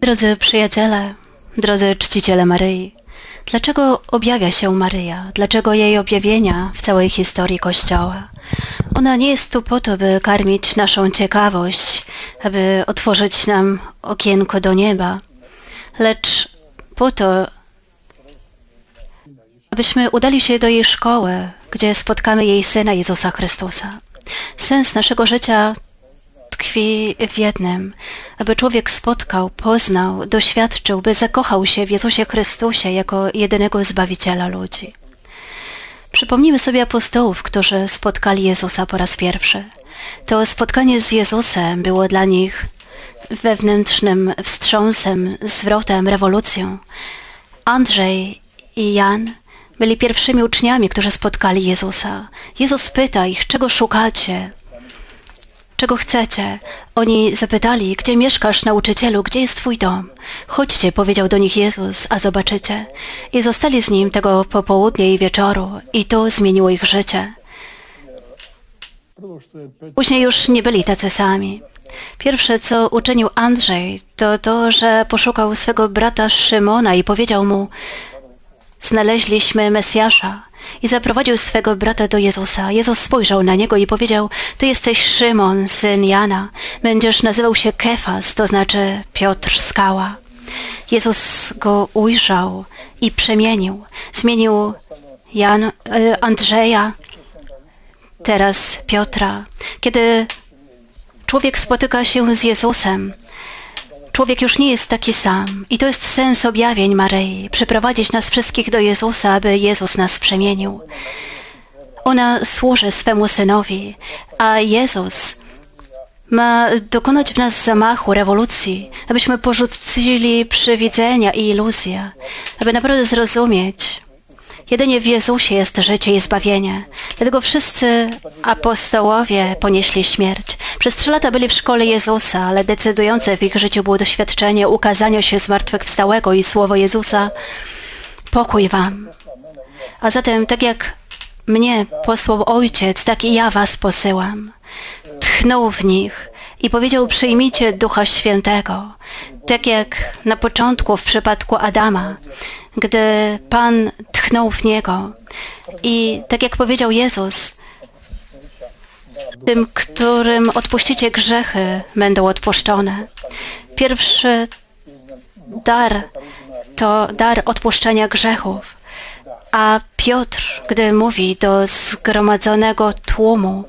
Drodzy przyjaciele, drodzy czciciele Maryi, dlaczego objawia się Maryja? Dlaczego jej objawienia w całej historii Kościoła? Ona nie jest tu po to, by karmić naszą ciekawość, aby otworzyć nam okienko do nieba, lecz po to, abyśmy udali się do jej szkoły, gdzie spotkamy jej Syna Jezusa Chrystusa. Sens naszego życia tkwi w jednym, aby człowiek spotkał, poznał, doświadczył, by zakochał się w Jezusie Chrystusie jako jedynego Zbawiciela ludzi. Przypomnijmy sobie apostołów, którzy spotkali Jezusa po raz pierwszy. To spotkanie z Jezusem było dla nich wewnętrznym wstrząsem, zwrotem, rewolucją. Andrzej i Jan byli pierwszymi uczniami, którzy spotkali Jezusa. Jezus pyta ich, czego szukacie? Czego chcecie? Oni zapytali, gdzie mieszkasz, nauczycielu, gdzie jest twój dom? Chodźcie, powiedział do nich Jezus, a zobaczycie. I zostali z nim tego popołudnia i wieczoru, i to zmieniło ich życie. Później już nie byli tacy sami. Pierwsze, co uczynił Andrzej, to to, że poszukał swego brata Szymona i powiedział mu, znaleźliśmy Mesjasza i zaprowadził swego brata do Jezusa. Jezus spojrzał na niego i powiedział, ty jesteś Szymon, syn Jana. Będziesz nazywał się Kefas, to znaczy Piotr, skała. Jezus go ujrzał i przemienił. Zmienił Jan, y, Andrzeja, teraz Piotra. Kiedy człowiek spotyka się z Jezusem, Człowiek już nie jest taki sam. I to jest sens objawień Maryi. Przyprowadzić nas wszystkich do Jezusa, aby Jezus nas przemienił. Ona służy swemu Synowi, a Jezus ma dokonać w nas zamachu, rewolucji, abyśmy porzucili przywidzenia i iluzje, aby naprawdę zrozumieć, Jedynie w Jezusie jest życie i zbawienie. Dlatego wszyscy apostołowie ponieśli śmierć. Przez trzy lata byli w szkole Jezusa, ale decydujące w ich życiu było doświadczenie ukazania się zmartwychwstałego i słowo Jezusa. Pokój wam. A zatem, tak jak mnie posłał Ojciec, tak i ja was posyłam. Tchnął w nich i powiedział: Przyjmijcie Ducha Świętego. Tak jak na początku w przypadku Adama, gdy Pan tchnął w niego. I tak jak powiedział Jezus, tym, którym odpuścicie grzechy, będą odpuszczone. Pierwszy dar to dar odpuszczenia grzechów. A Piotr, gdy mówi do zgromadzonego tłumu,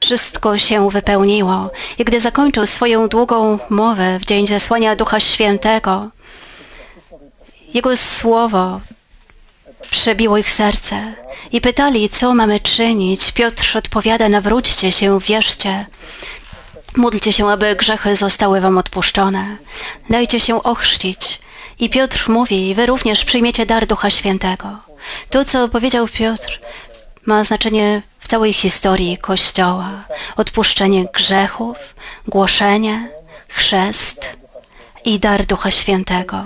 wszystko się wypełniło. I gdy zakończył swoją długą mowę w dzień zesłania Ducha Świętego, Jego słowo przebiło ich serce i pytali, co mamy czynić. Piotr odpowiada, nawróćcie się, wierzcie. Módlcie się, aby grzechy zostały wam odpuszczone. Dajcie się ochrzcić. I Piotr mówi, wy również przyjmiecie dar Ducha Świętego. To, co powiedział Piotr, ma znaczenie w całej historii Kościoła. Odpuszczenie grzechów, głoszenie, chrzest i dar Ducha Świętego.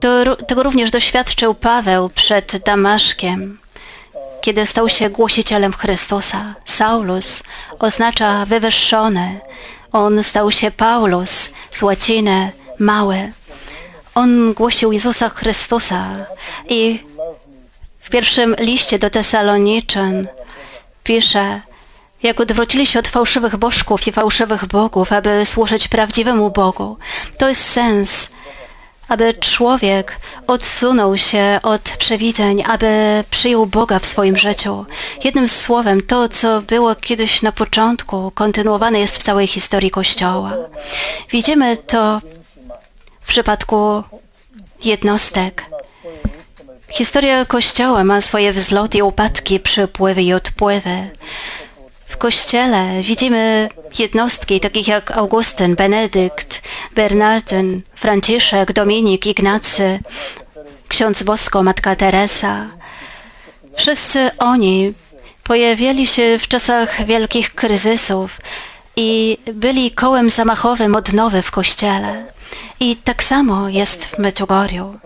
To, tego również doświadczył Paweł przed Damaszkiem, kiedy stał się głosicielem Chrystusa. Saulus oznacza wywyższony. On stał się Paulus z łaciny mały. On głosił Jezusa Chrystusa i w pierwszym liście do Tesaloniczan pisze, jak odwrócili się od fałszywych bożków i fałszywych bogów, aby służyć prawdziwemu Bogu. To jest sens, aby człowiek odsunął się od przewidzeń, aby przyjął Boga w swoim życiu. Jednym słowem, to, co było kiedyś na początku, kontynuowane jest w całej historii Kościoła. Widzimy to w przypadku jednostek. Historia Kościoła ma swoje wzloty i upadki, przypływy i odpływy. W Kościele widzimy jednostki takich jak Augustyn, Benedykt, Bernardyn, Franciszek, Dominik, Ignacy, ksiądz Bosko, Matka Teresa. Wszyscy oni pojawili się w czasach wielkich kryzysów i byli kołem zamachowym odnowy w Kościele. I tak samo jest w Medjugorju.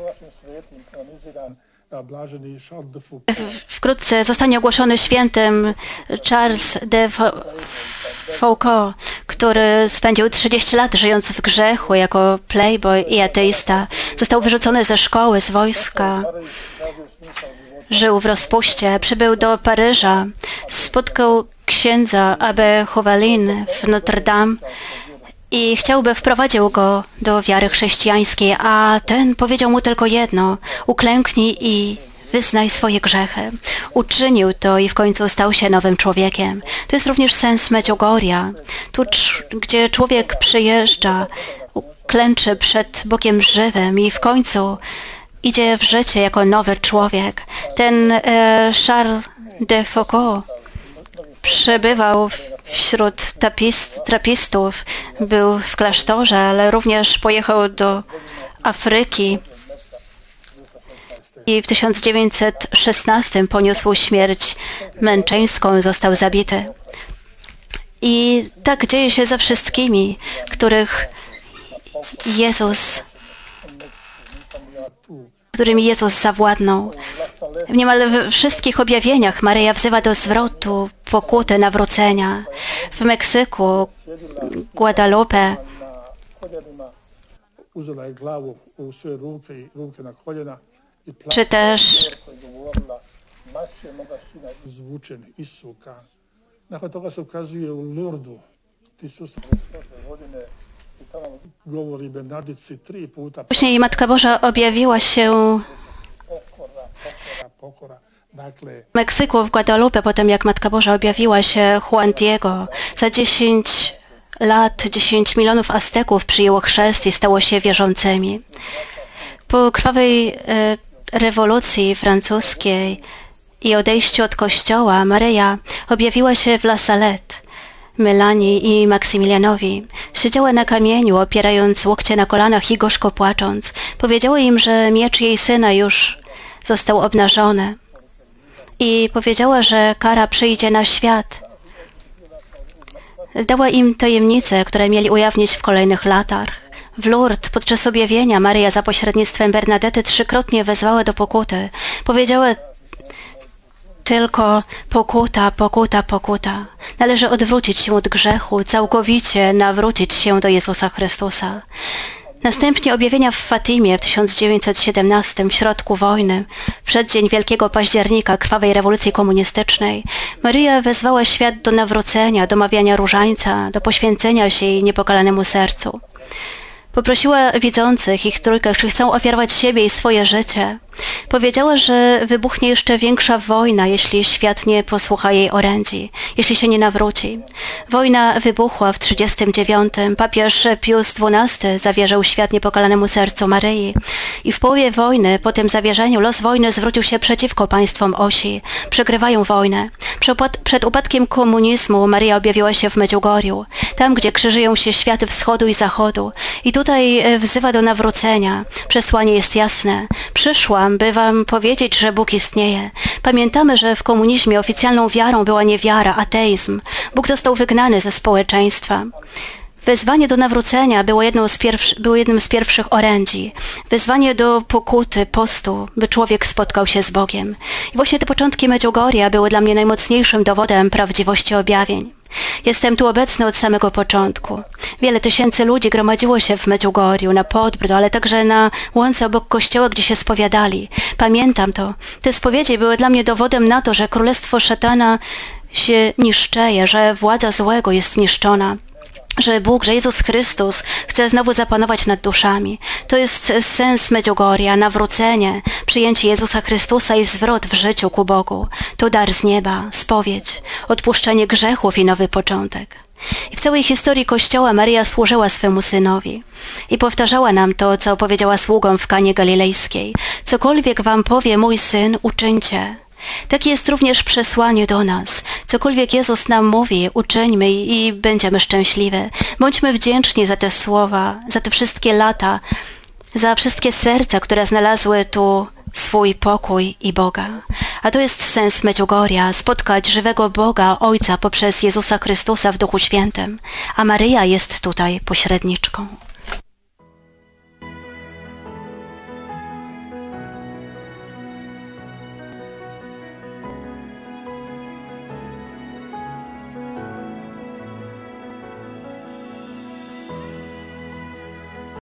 Wkrótce zostanie ogłoszony świętym Charles de Foucault, który spędził 30 lat żyjąc w grzechu jako playboy i ateista, został wyrzucony ze szkoły, z wojska, żył w rozpuście, przybył do Paryża, spotkał księdza Abbe Chowalin w Notre Dame i chciałby wprowadził go do wiary chrześcijańskiej, a ten powiedział mu tylko jedno: uklęknij i wyznaj swoje grzechy. Uczynił to i w końcu stał się nowym człowiekiem. To jest również sens Medjugorja, tu, gdzie człowiek przyjeżdża, klęczy przed Bogiem żywym i w końcu idzie w życie jako nowy człowiek. Ten e, Charles de Foucault przebywał wśród tapist, trapistów, był w klasztorze, ale również pojechał do Afryki i w 1916 poniósł śmierć męczeńską, został zabity. I tak dzieje się ze wszystkimi, których Jezus którymi Jezus zawładnął. W niemal wszystkich objawieniach Maryja wzywa do zwrotu, pokuty, nawrócenia. W Meksyku, Guadalupe, czy też nakon toga se ukazuje u Lurdu Później Matka Boża objawiła się w Meksyku, w Guadalupe, potem jak Matka Boża objawiła się Juan Diego. Za 10 lat 10 milionów Azteków przyjęło chrzest i stało się wierzącymi. Po krwawej e, rewolucji francuskiej i odejściu od kościoła Maryja objawiła się w La Salette Melanie i Maksymilianowi. Siedziała na kamieniu, opierając łokcie na kolanach i gorzko płacząc. Powiedziała im, że miecz jej syna już został obnażony. I powiedziała, że kara przyjdzie na świat. Dała im tajemnice, które mieli ujawnić w kolejnych latach. W Lourdes podczas objawienia Maryja za pośrednictwem Bernadety trzykrotnie wezwała do pokuty. Powiedziała tylko pokuta, pokuta, pokuta. Należy odwrócić się od grzechu, całkowicie nawrócić się do Jezusa Chrystusa. Następnie objawienia w Fatimie w 1917, w środku wojny, w przeddzień Wielkiego Października krwawej rewolucji komunistycznej, Maryja wezwała świat do nawrócenia, do mawiania różańca, do poświęcenia się jej niepokalanemu sercu. Poprosiła widzących ich trójkę, czy chcą ofiarować siebie i swoje życie. Powiedziała, że wybuchnie jeszcze większa wojna, jeśli świat nie posłucha jej orędzi, jeśli się nie nawróci. Wojna wybuchła w 1939. Papież Pius XII zawierzył świat niepokalanemu sercu Maryi. I w połowie wojny, po tym zawierzeniu, los wojny zwrócił się przeciwko państwom osi. Przegrywają wojnę. Przed upadkiem komunizmu Maria objawiła się w Medjugorju, tam gdzie krzyżują się światy wschodu i zachodu. I tutaj e, wzywa do nawrócenia. Przesłanie jest jasne. Przyszła by wam powiedzieć, że Bóg istnieje. Pamiętamy, że w komunizmie oficjalną wiarą była niewiara, ateizm. Bóg został wygnany ze społeczeństwa. Wezwanie do nawrócenia było, było jednym z pierwszych orędzi. Wezwanie do pokuty, postu, by człowiek spotkał się z Bogiem. I właśnie te początki Medjugorja były dla mnie najmocniejszym dowodem prawdziwości objawień. Jestem tu obecny od samego początku. Wiele tysięcy ludzi gromadziło się w Medjugorju, na Podbrdo, ale także na łące obok kościoła, gdzie się spowiadali. Pamiętam to. Te spowiedzi były dla mnie dowodem na to, że królestwo szatana się niszczeje, że władza złego jest niszczona że Bóg, że Jezus Chrystus chce znowu zapanować nad duszami. To jest sens Medjugorja, nawrócenie, przyjęcie Jezusa Chrystusa i zwrot w życiu ku Bogu. To dar z nieba, spowiedź, odpuszczenie grzechów i nowy początek. I w całej historii Kościoła Maria służyła swemu synowi i powtarzała nam to, co powiedziała sługom w Kanie Galilejskiej. Cokolwiek wam powie mój syn, uczyńcie. Takie jest również przesłanie do nas. Cokolwiek Jezus nam mówi, uczyńmy i będziemy szczęśliwi. Bądźmy wdzięczni za te słowa, za te wszystkie lata, za wszystkie serca, które znalazły tu swój pokój i Boga. A to jest sens Medjugorja, spotkać żywego Boga, Ojca poprzez Jezusa Chrystusa w Duchu Świętym. A Maryja jest tutaj pośredniczką.